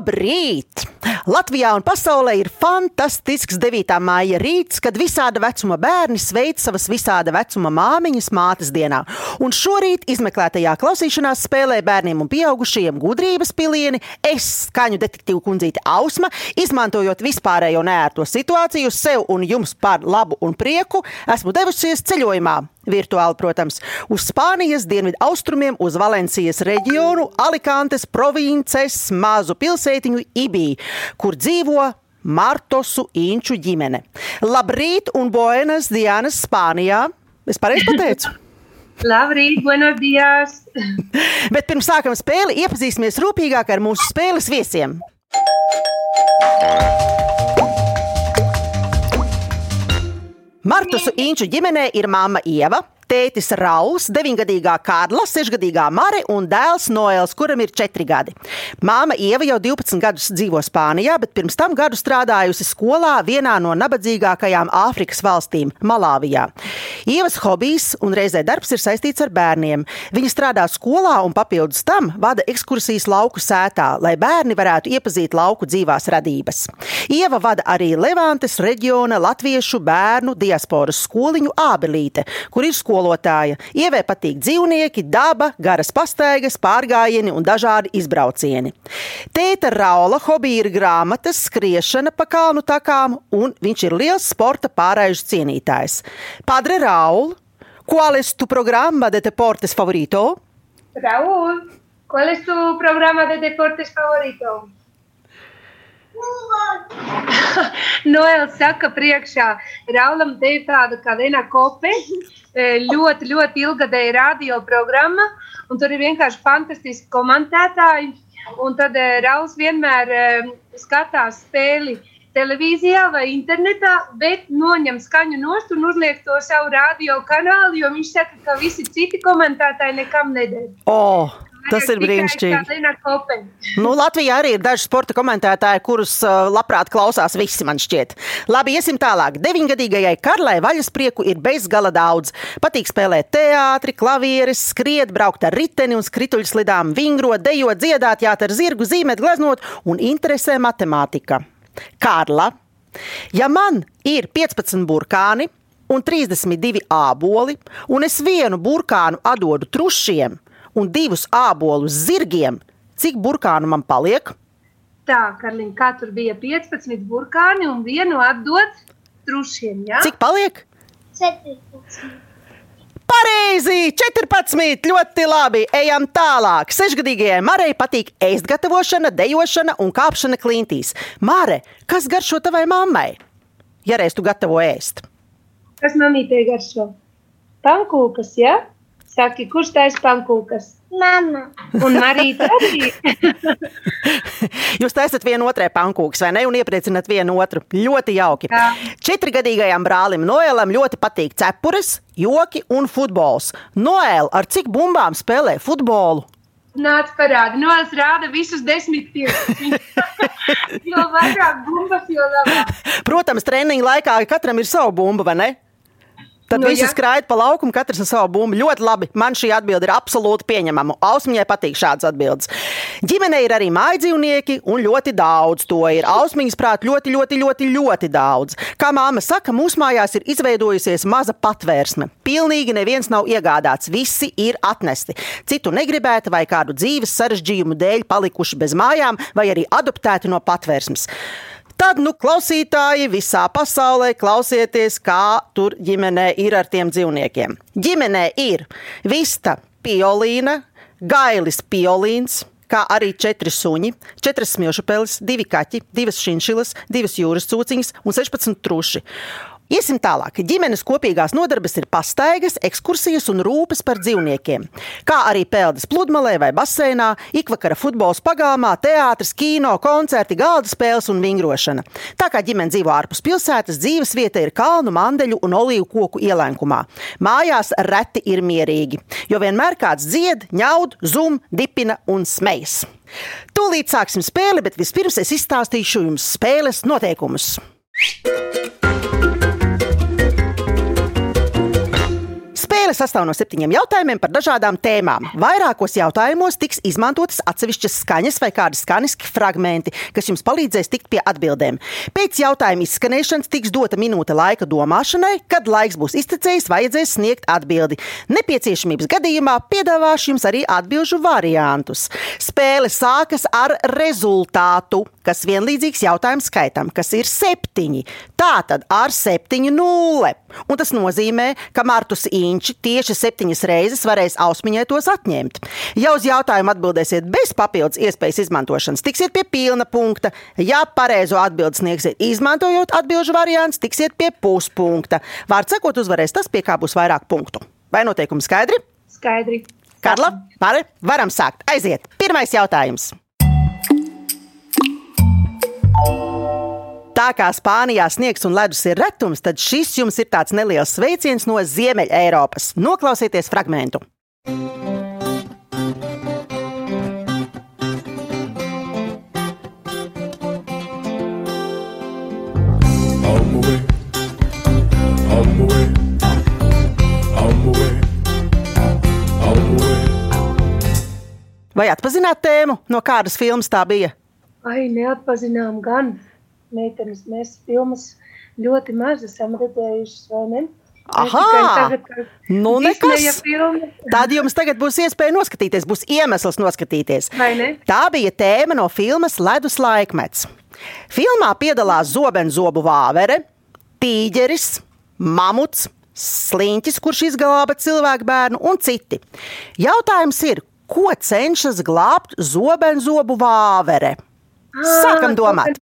Labrīt! Latvijā un pasaulē ir fantastisks 9. māja rīts, kad visāda vecuma bērni sveic savas visāda vecuma māmiņas mātes dienā. Un šorīt izmeklētajā klausīšanās spēlē bērniem un pieaugušajiem gudrības pilieni es, skaņu detektīvu kundzīte Ausma, izmantojot vispārējo neērto situāciju sev un jums par labu un prieku, esmu devusies ceļojumā virtuāli, protams, uz Spānijas dienvidu austrumiem, uz Valencijas reģionu, Alicantes provinces mazu pilsētiņu Ibī, kur dzīvo Martosu Inču ģimene. Labrīt un buenas dienas Spānijā! Es pareizi pateicu! Labrīt, buenos dias! Bet pirms sākam spēli, iepazīsimies rūpīgāk ar mūsu spēles viesiem. Martusu Inču ģimenē ir mamma Ieva, tētis Rauls, 9-gadīgā Kārla, 6-gadīgā Mare un dēls Noels, kuram ir 4 gadi. Māma Ieva jau 12 gadus dzīvo Spānijā, bet pirms tam gadu strādājusi skolā vienā no nabadzīgākajām Āfrikas valstīm - Malāvijā. Ievas hobijs un reizē darbs ir saistīts ar bērniem. Viņa strādā skolā un papildus tam vada ekskursijas lauku sētā, lai bērni varētu iepazīt lauku dzīvās radības. Ieva vada arī Levantes reģiona latviešu bērnu diasporas skoliņu Ābelīte, kur ir skolotāja. Ievē patīk dzīvnieki, daba, garas pastaigas, pārgājieni un dažādi izbraucieni. Tēta Raula hobija ir grāmatas, skriešana pa kalnu takām, un viņš ir liels sporta pārējušu cienītājs. Padre Raul, ¿cuál es tu programa de deportes favorito? Raúl, ¿cuál es tu programa de deportes favorito? Noēls saka priekšā, Raulam te ir tāda kā viena kope, ļoti, ļoti ilgadēja radio programma, un tur ir vienkārši fantastiski komentētāji, un tad Rauls vienmēr skatās spēli televīzijā vai internetā, bet noņem skaņu nost un uzliek to savu radio kanālu, jo viņš saka, ka visi citi komentētāji nekam nedēļ. Oh. Tas ir brīnišķīgi. Nu, Latvijā arī ir daži sporta komentētāji, kurus uh, labprāt klausās visi, man šķiet. Labi, iesim tālāk. Deviņgadīgajai Karlai vaļasprieku ir bezgala daudz. Patīk spēlēt teātri, klavieres, skriet, braukt ar riteni un skrituļslidām, vingrot, dejot, dziedāt, jāt ar zirgu, zīmēt, gleznot un interesē matemātika. Kārla, ja man ir 15 burkāni un 32 āboli, un es vienu burkānu atdodu trušiem, un divus ābolus zirgiem, cik burkānu man paliek? Tā, Karliņa, kā tur bija 15 burkāni un vienu atdot trušiem, jā? Cik paliek? 14. Pareizi! 14! Ļoti labi! Ejam tālāk! Sešgadīgajai Marai patīk ēst gatavošana, dejošana un kāpšana klintīs. Māre, kas garšo tavai mammai? Ja reiz tu gatavo ēst. Kas mamītei garšo? Pankūkas, jā? Ja? Saki, kurš taisa pankūkas? Mama. Un Marīta arī. Jūs taisat vienu otrai pankūks, vai ne? Un iepriecināt vienu otru. Ļoti jauki. Jā. Četrgadīgajam brālim Noēlam ļoti patīk cepures, joki un futbols. Noēl, ar cik bumbām spēlē futbolu? Nāc parādi. Noēls rāda visus desmit pirkstus. jo vairāk bumbas, jo labāk. Protams, treniņa laikā katram ir sava bumba, vai ne? Tad Nu, visi jā. skraida pa laukumu, katrs ar savu bumbu. Ļoti labi. Man šī atbilde ir absolūti pieņemama. Ausmiņai patīk šādas atbildes. Ģimenē ir arī mājdzīvnieki, un ļoti daudz to ir. Ausmiņas prāt ļoti, ļoti, ļoti, ļoti daudz. Kā māma saka, mūsu mājās ir izveidojusies maza patvērsme. Pilnīgi neviens nav iegādāts, visi ir atnesti. Citu negribēta vai kādu dzīves sarežģījumu dēļ palikuši bez mājām, vai arī adoptēti no patvērsmes. Tad, nu, klausītāji visā pasaulē, klausieties, kā tur ģimenē ir ar tiem dzīvniekiem. Ģimenē ir vista, piolīna, gailis, piolīns. Kā arī četri suņi, četras smilšu peles, divi kaķi, divas šinšilas, divas jūras cūciņas un 16 truši. Iesim tālāk. Ģimenes kopīgās nodarbes ir pastaigas, ekskursijas un rūpes par dzīvniekiem. Kā arī peldas pludmalē vai baseinā, ikvakara futbols pagalmā, teātris, kino, koncerti, galda spēles un vingrošana. Tā kā ģimene dzīvo ārpus pilsētas, dzīves vieta ir kalnu, mandeļu un olīvu koku ielenkumā. Mājās reti ir mierīgi, jo vienmēr kāds dzied, ņaud, zum, dipina un smejas. Tūlīt sāksim spēli, bet vispirms es izstāstīšu jums spēles noteikumus. Spēles sastāv no septiņiem jautājumiem par dažādām tēmām. Vairākos jautājumos tiks izmantotas atsevišķas skaņas vai kādi skaniski fragmenti, kas jums palīdzēs tikt pie atbildēm. Pēc jautājuma izskanēšanas tiks dota minūte laika domāšanai, kad laiks būs iztecējis, vajadzēs sniegt atbildi. Nepieciešamības gadījumā piedāvāšu jums arī atbildžu variantus. Spēle sākas ar rezultātu, kas vienlīdzīgs jautājumu skaitam, kas ir septiņi. Tātad ar septiņu nulle. Un tas nozīmē, ka Martus Inči tieši septiņas reizes varēs ausmiņai tos atņemt. Ja uz jautājumu atbildēsiet bez papildus iespējas izmantošanas, tiksiet pie pilna punkta. Ja pareizo atbildi sniegsiet, izmantojot atbildžu variants, tiksiet pie puspunkta. Vārds sakot, uzvarēs tas, pie kā būs vairāk punktu. Vai noteikumi skaidri? Skaidri. Karla, Pāri, varam sākt. Aiziet! Pirmais jautājums. Tā kā Spānijā sniegs un ledus ir retums, tad šis jums ir tāds neliels sveiciens no Ziemeļa Eiropas. Noklausieties fragmentu. Vai atpazināt tēmu, no kādas filmas tā bija? Ai, neatpazinām gan. Meitenes, mēs filmas ļoti maz esam redzējušas, vai ne? Aha! tagad, Nu, nekas. Tad jums tagad būs iespēja noskatīties, būs iemesls noskatīties. Tā bija tēma no filmas Ledus laikmets. Filmā piedalās zobenzobu vāvere, tīģeris, mamuts, sliņķis, kurš izglāba cilvēku bērnu un citi. Jautājums ir, ko cenšas glābt zobenzobu vāvere? Sākam domāt!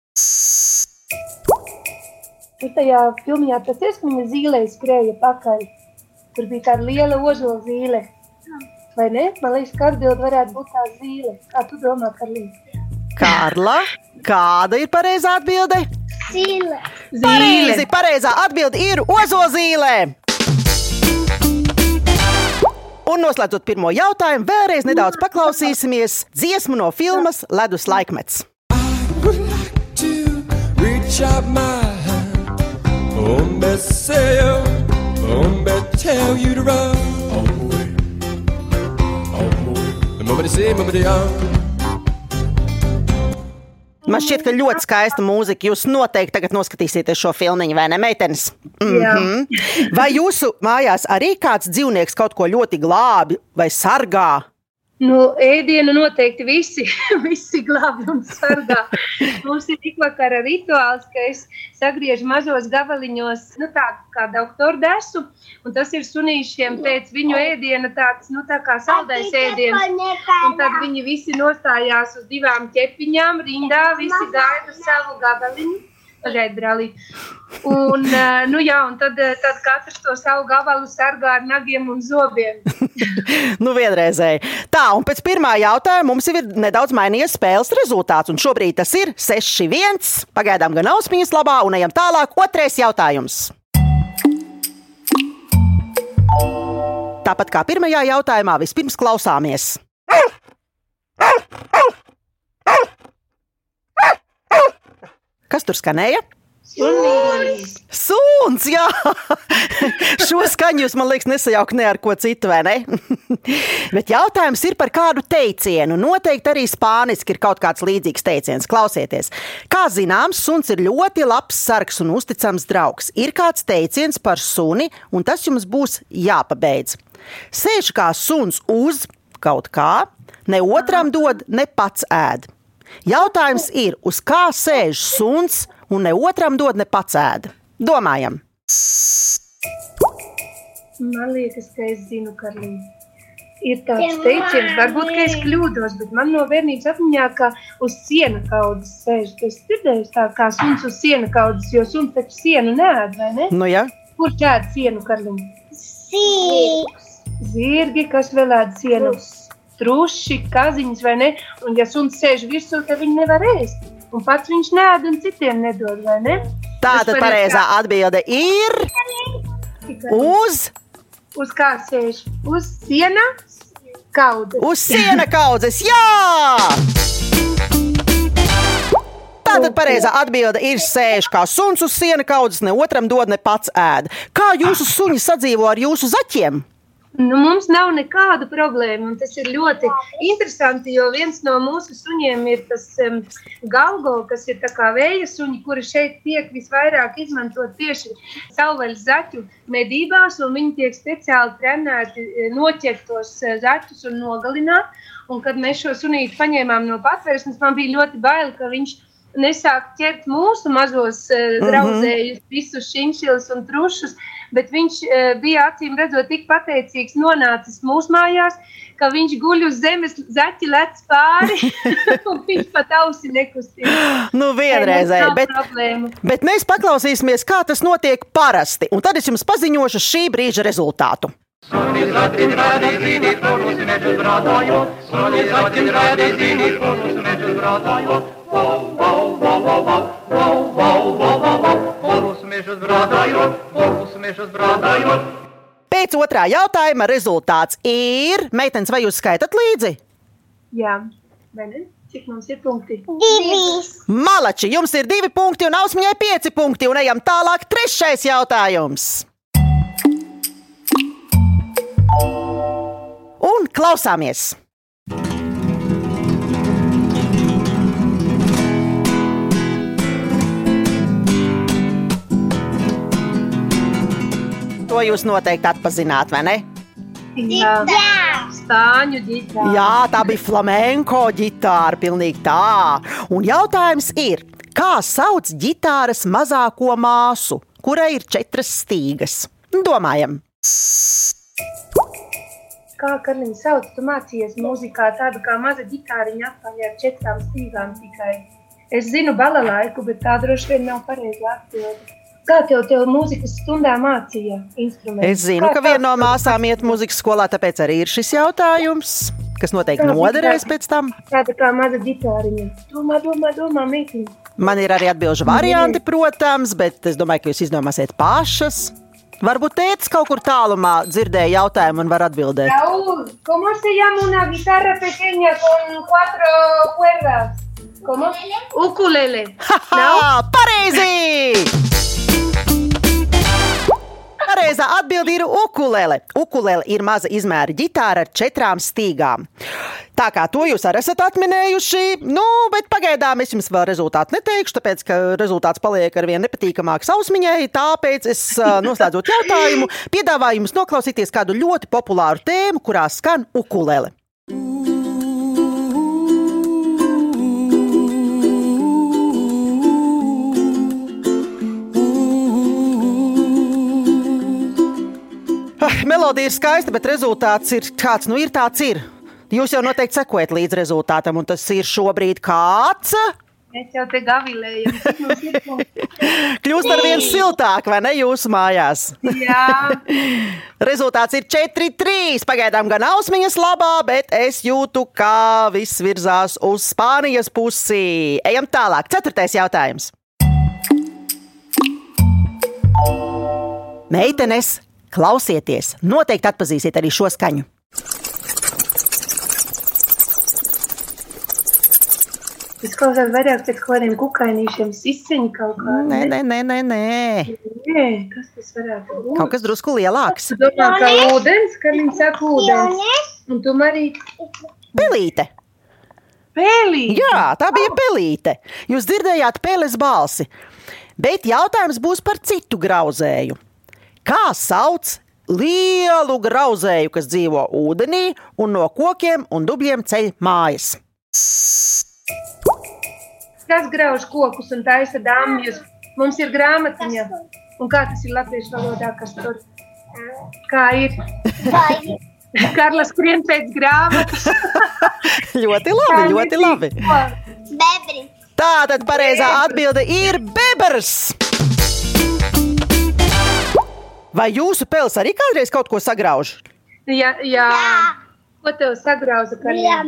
Tur tajā filmā tas ir, ka viņa zīlē skrēja pakaļ. Tur bija tāda liela ozola zīle. Vai ne? Man liekas, ka atbildi varētu būt tā zīle. Kā tu domā, Karlīna? Kārla, kāda ir pareizā atbilde? Zīle. Pareizi, pareizā atbilde ir ozozīlē! Un noslēdzot pirmo jautājumu, vēlreiz nedaudz paklausīsimies dziesmu no filmas Ledus laikmets. like Say, oh, me tell you to run. On my way. On my way. The moment they say, moment they are. Man šķiet, ka ļoti skaista mūzika. Jūs noteikti tagad noskatīsieties šo filmu, vai ne, meitenes? Jā. Mhm. Vai jūsu mājās arī kāds dzīvnieks kaut ko ļoti glābi vai sargā? Nu, ēdienu noteikti visi, visi glābj un sargā. Mums ir tik vakara rituāls, ka es sagriežu mazos gabaliņos, nu tā kā doktoru desu, un tas ir sunīšiem pēc viņu ēdiena tāds, nu tā kā saldais ēdiens. Un tad viņi visi nostājās uz divām ķepiņām, rindā, visi gaida savu gabaliņu. Pagaidiet, brālī. Un, eh, nu jā, un tad, eh, tad katrs to savu gabalu sargā ar nagiem un zobiem. Nu, vienreizēji. Tā, un pēc pirmā jautājuma mums ir nedaudz mainījies spēles rezultāts. Un šobrīd tas ir 6-1. Pagaidām gan ausmiņas labā, un ejam tālāk. Otrais jautājums. Tāpat kā pirmajā jautājumā, vispirms klausāmies. Kas tur skanēja? Sunīs. Suns, jā, šo skaņu jūs man liekas nesajaukt ne ar ko citu, vai ne? Bet jautājums ir par kādu teicienu. Noteikti arī spāniski ir kaut kāds līdzīgs teiciens. Klausieties, kā zināms, suns ir ļoti labs sargs un uzticams draugs. Ir kāds teiciens par suni, un tas jums būs jāpabeidz. Sēž kā suns uz kaut kā, ne otram dod, ne pats ēd. Jautājums ir, uz kā sēž suns un ne otram dod, ne pats ēd. Domājam, Man liekas, ka es zinu, ka ir tāds teiciens, varbūt ka es kļūdos, bet man no bērnības atmiņā, ka uz siena kaudzes sēž. Dzirdējis tā kā suns uz siena kaudzes, jo suns taču sienu neēd, vai ne? nu jā. Kurš ēd sienu, Karliņ? Zīle. Zirgi, kas vēl ēd sienu? Truši, kaziņas, vai ne? Un ja suns sēž virsū, tad viņi nevar ēst. Un pats viņš nēd un citiem nedod, vai ne? Tā tad pareizā atbilde ir uz, Uz kā sēž? Uz siena kaudzes. uz siena kaudzes. Jā! Tātad pareizā atbilde ir sēž kā suns uz siena kaudzes, ne otram dod, ne pats ēd. Kā jūsu suņi sadzīvo ar jūsu zaķiem? Nu, mums nav nekāda problēma, un tas ir ļoti interesanti, jo viens no mūsu suņiem ir tas um, galgo, kas ir kā vēja suņi, kuri šeit tiek visvairāk izmantot tieši savvaļas zaķu medībās, un viņi tiek speciāli trenēti eh, noķert tos eh, zaķus un nogalināt. Un kad mēs šo sunīti paņēmām no patvērsnes, man bija ļoti bail, ka viņš nesāk ķert mūsu mazos uh, draugzējus, visus šinšilus un trušus, bet viņš uh, bija acīm redzot tik pateicīgs nonācis mūsu mājās, ka viņš guļ uz zemes, zaķi lec pāri, un viņš pat ausi nekustīja. Nu, vienreizēji, bet, problēmu. bet mēs paklausīsimies, kā tas notiek parasti. Un tad es jums paziņošu šī brīža rezultātu. Pēc otrā jautājuma rezultāts ir: Meitenes, vai jūs skaitat līdzi? Jā, vai ne? Cik mums ir punkti? Divis. Malači, jums ir divi punkti un ausmiņai pieci punkti. Un ejam tālāk, trešais jautājums. Un klausāmies! To jūs noteikti atpazināt, vai ne? Jā, spāņu ģitāra. Jā, tā bija flamenko ģitāra, pilnīgi tā. Un jautājums ir, kā sauc ģitāras mazāko māsu, kurai ir četras stīgas? Domājam, Kā Karniņa sauc, tu mācījies mūzikā tādu kā maza ģitāriņa apaļā ar četrām stīgām tikai. Es zinu balalaiku, bet tā droši vien nav pareizi atbildi. Kā tev, tev mūzikas stundā mācīja instrumentus? es zinu, Kā ka viena no māsām iet muzikas skolā, tāpēc arī ir šis jautājums, kas noteikti noderēs pēc tam. Tāda kā maza ģitāriņa. Domā, domā, domā, meitiņa. Man ir arī atbildžu varianti, protams, bet es domāju, ka jūs izdomāsiet pašas. Varbūt tēvs kaut kur tālumā dzirdēja jautājumu un var atbildēt. ¿cómo se llama una guitarra pequeña con cuatro cuerdas? ¿Cómo? Ukulele. Haha, pareizi! Pareizā atbilde ir ukulele. Ukulele ir maza izmēra ģitāra ar četrām stīgām. Tā kā to jūs arī esat atminējuši, nu, bet pagaidām es jums vēl rezultātu neteikšu, tāpēc, ka rezultāts paliek ar vien nepatīkamāks ausmiņai. Tāpēc es, noslēdzot jautājumu, piedāvāju jums noklausīties kādu ļoti populāru tēmu, kurā skan ukulele. Melodija ir skaista, bet rezultāts ir kāds, nu ir tāds ir. Jūs jau noteikti sekojat līdz rezultātam, un tas ir šobrīd kāds. Mēs jau te punkti? Kļūst ar vien siltāk, vai ne jūsu mājās? Jā, Rezultāts ir 4-3. Pagaidām gan ausmiņas labā, bet es jūtu, kā viss virzās uz Spānijas pusi. Ejam tālāk. Ceturtais jautājums. Meitenes, klausieties! Noteikti atpazīsiet arī šo skaņu. tas klausās vairāk pēc kaut kādiem kukainīšiem, sisiņi kaut kā. Nē, nē, nē, nē. nē. Nē, kas tas varētu būt? Kaut kas drusku lielāks. Tu domā, ka ūdens, ka viņi saka ūdens. Un tu arī Pelīte. pēlī. Jā, tā bija pelīte. Jūs dzirdējāt peles balsi. Bet jautājums būs par citu grauzēju. Kā sauc lielu grauzēju, kas dzīvo ūdenī un no kokiem un dubļiem ceļ mājas? Kas grauž kokus un taisa dāmjus? Mums ir grāmatiņa. Un kā tas ir latviešu valodā, kas tur? Kā ir? Vai Karla skrien pēc grāmatas. ļoti labi, ļoti labi. bebri? Tā tad pareizā atbilde ir bebrs. Vai jūsu pels arī kādreiz kaut ko sagrauž? Jā, jā. Ko tev sagrauza, Jā.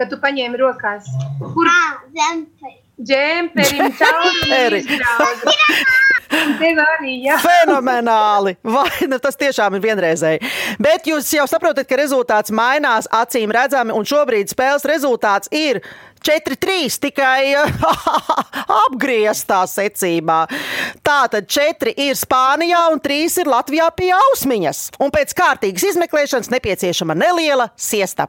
Kad tu paņēmi rokās? Kur Ā, zempe. džemperim cauri arī, jā. Fenomenāli! Vai nu, tas tiešām ir vienreizēji. Bet jūs jau saprotat, ka rezultāts mainās acīm redzami, un šobrīd spēles rezultāts ir 4-3 tikai apgrieztā secībā. Tātad 4 ir Spānijā un 3 ir Latvijā pie ausmiņas. Un pēc kārtīgas izmeklēšanas nepieciešama neliela siesta.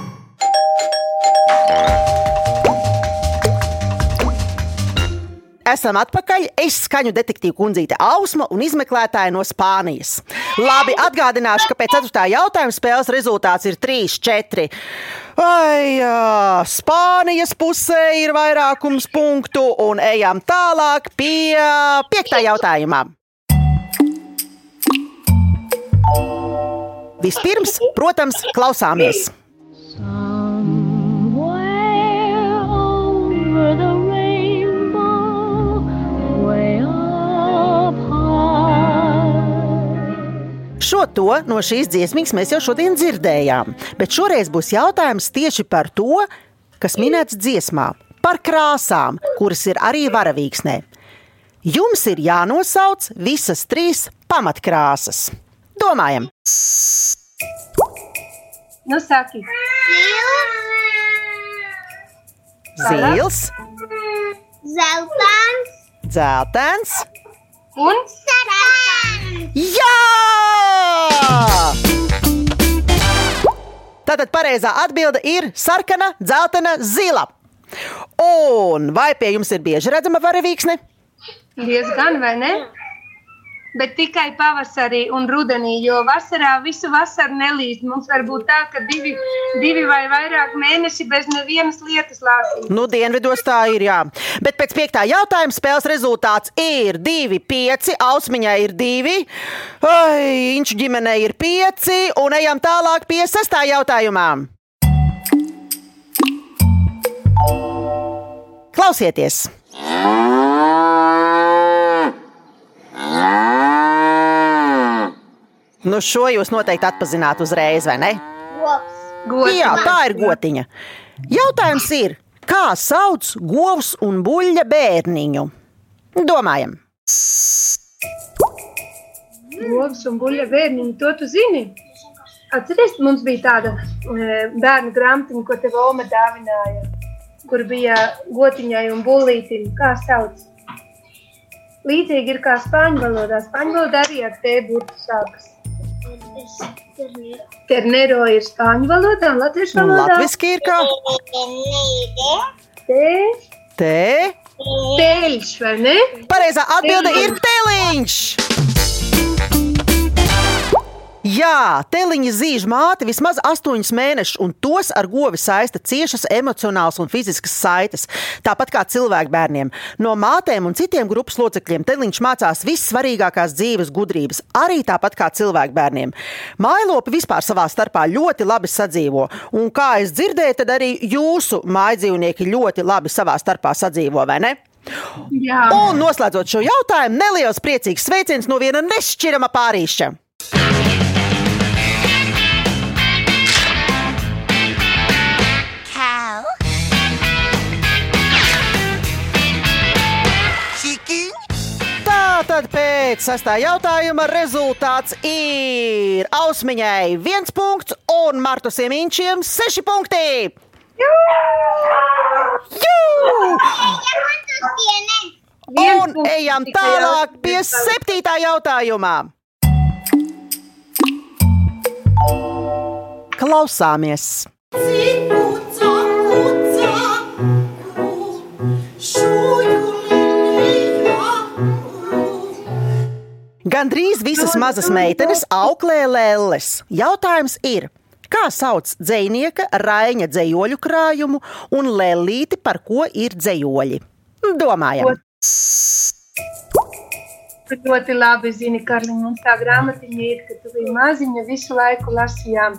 Esam atpakaļ. Es skaņu detektīvu kundzīte Ausma un izmeklētāja no Spānijas. Labi, atgādināšu, ka pēc 4. jautājuma spēles rezultāts ir 3-4. Ai, jā, Spānijas pusē ir vairākums punktu, un ejam tālāk pie 5. jautājuma. Vispirms, protams, klausāmies. Šo to no šīs dziesmas mēs jau šodien dzirdējām, bet šoreiz būs jautājums tieši par to, kas minēts dziesmā, par krāsām, kuras ir arī varavīksnē. Jums ir jānosauc visas trīs pamatkrāsas. Domājam, Nu, saki, zils, Zeltāns dzeltens. un sarkans. Jā! Tātad pareizā atbilde ir sarkana, dzeltena, zila. Un vai pie jums ir bieži redzama varavīksne? diezgan, vai ne? Bet tikai pavasarī un rudenī, jo vasarā visu vasaru nelīst. Mums var būt tā, ka divi, divi vai vairāk mēneši bez nevienas lietas lāsīt. Nu, dienvidos tā ir, jā. Bet pēc piektā jautājuma spēles rezultāts ir 2-5. Ausmiņai ir 2, Inču ģimenei ir 5. Un ejam tālāk pie sestā jautājumā. Klausieties! Nu, šo jūs noteikti atpazīstat uzreiz, vai ne? Gops. Gods. Jā, tā ir gotiņa. Jautājums ir, kā sauc govs un buļļa bērniņu? Domājam, Govs un buļļa bērniņi, to tu zini? Atceries, mums bija tāda e, bērnu grāmatiņa, ko tev Oma dāvināja, kur bija gotiņai un bullītim. Kā sauc? Līdzīgi ir kā spāņu valodā. Spāņu valodā arī ar T burtu sākas. Ternero ir spāņu valodā un latviešu valodā. Latvijasiski ir kā Te, te. teļš, vai ne? Pareizā atbilde ir teliņš. Jā, teliņa zīž māti vismaz astoņus mēnešus, un tos ar govi saista ciešas emocionālas un fiziskas saites. Tāpat kā cilvēku bērniem. No mātēm un citiem grupas locekļiem teliņš mācās vissvarīgākās dzīves gudrības, arī tāpat kā cilvēku bērniem. Mailopi vispār savā starpā ļoti labi sadzīvo, un kā es dzirdēju, tad arī jūsu mājdzīvnieki ļoti labi savā starpā sadzīvo, vai ne? Jā. Un noslēdzot šo jautājumu, neliels priecīgs sveiciens no viena nešķirama pārīšķa. Tātad pēc sastā jautājuma rezultāts ir Ausmiņai viens punkts un Martu Siemīņšiem seši punkti. Jū! Viens Un ejam tālāk pie septītā jautājumā. Klausāmies! Gandrīz visas mazas meitenes auklē lēles. Jautājums ir, kā sauc dzinieka Raina dzējoļu krājumu un lēlīti, par ko ir dzējoļi? Domājam! Tu ļoti labi zini, Karliņ, mums tā grāmatiņa ir, ka tu biji maziņa, visu laiku lasījām.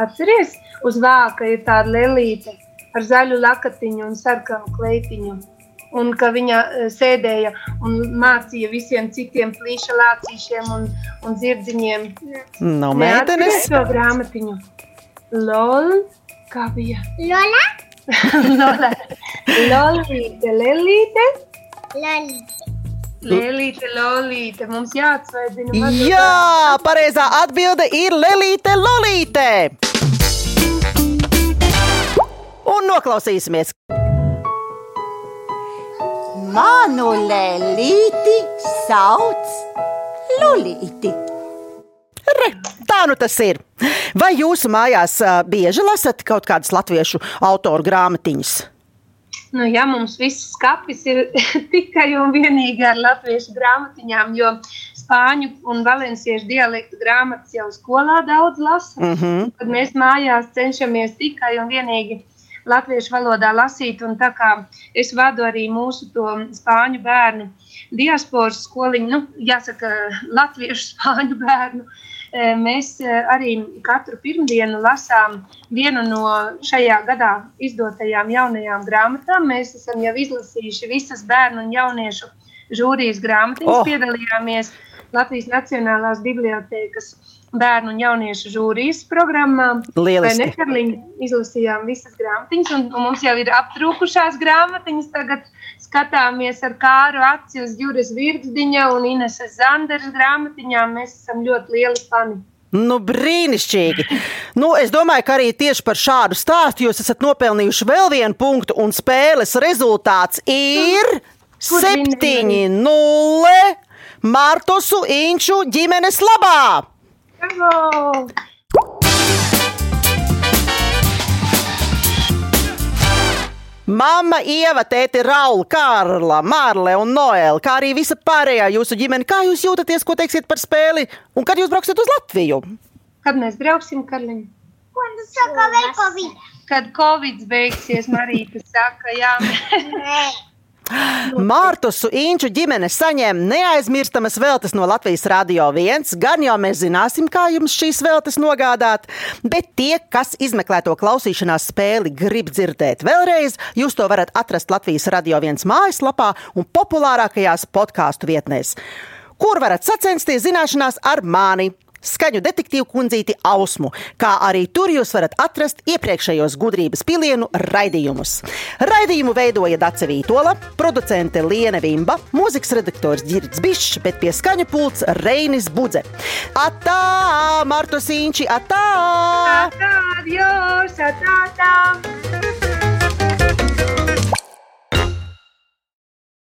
Atceries, uz vāka ir tāda lelīte ar zaļu lakatiņu un sarkanu kleitiņu. Un ka viņa eh, sēdēja un mācīja visiem citiem plīša lācīšiem un, un dzirdziņiem. Nu, Neatceries meitenes. to grāmatiņu. Lol, kā bija? Lola, Lola. Lolīte, lelīte, Loli. lelīte, lolīte. Mums jāatsveidina. mazo Jā, pareizā atbilde ir Lelīte Lolīte. Un noklausīsimies. Manu lēlīti sauc Lulīti. Re, tā nu tas ir. Vai jūsu mājās bieži lasat kaut kādas latviešu autoru grāmatiņas? Nu, jā, mums viss skats ir tikai un vienīgi ar latviešu grāmatiņām, jo spāņu un valenciešu dialektu grāmatas jau skolā daudz lasa. Mm -hmm. Tad mēs mājās cenšamies tikai un vienīgi latviešu valodā lasīt. Un tā kā es vadu arī mūsu spāņu bērnu diasporas skoliņu, nu, jāsaka, latviešu spāņu bērnu. eh, Mēs eh, arī katru pirmdienu lasām vienu no šajā gadā izdotajām jaunajām grāmatām. Mēs esam jau izlasījuši visas bērnu un jauniešu žūrijas grāmatiņas, Oh! piedalījāmies Latvijas Nacionālās bibliotēkas bērnu un jauniešu žūrijas programmā. Lieliski. Vai ne, Karliņ, izlasījām visas grāmatiņas, un, un mums jau ir aptrūkušās grāmatiņas. Tagad skatāmies ar kāru aci uz Juras Virgdiņa un Ineses Zanderas grāmatiņām. Mēs esam ļoti lieli fani. Nu, brīnišķīgi. Nu, es domāju, ka arī tieši par šādu stāstu jūs esat nopelnījuši vēl vienu punktu, un spēles rezultāts ir Kur vinēji? 7-0 Martosu Inču ģimenes labā. Bravo! Mama, Ieva, tēti, Raula, Kārla, Mārle un Noēla, kā arī visa pārējā jūsu ģimene. Kā jūs jūtaties, ko teiksiet par spēli un kad jūs brauksiet uz Latviju? Kad mēs brauksim, Karliņ? Quando saka Covid. Kad Covid beigsies, Marīta saka, jā. Mārtusu Inču ģimene saņem neaizmirstamas veltes no Latvijas Rādio 1. Gan jau mēs zināsim, kā jums šīs veltes nogādāt, bet tie, kas izmeklē to klausīšanās spēli, grib dzirdēt vēlreiz, jūs to varat atrast Latvijas Rādio 1 mājaslapā un populārākajās podkāstu vietnēs, kur varat sacensties zināšanās ar mani. Skaņu detektīvu kundzīti Ausmu, kā arī tur jūs varat atrast iepriekšējos gudrības pilienu raidījumus. Raidījumu veidoja Dace Vītola, producente Liene Vimba, mūzikas redaktors Girts Bišs, bet pie skaņu pults Reinis Budze. Atā, Marto Sīņči, atā! Tā, adios, tā, tā.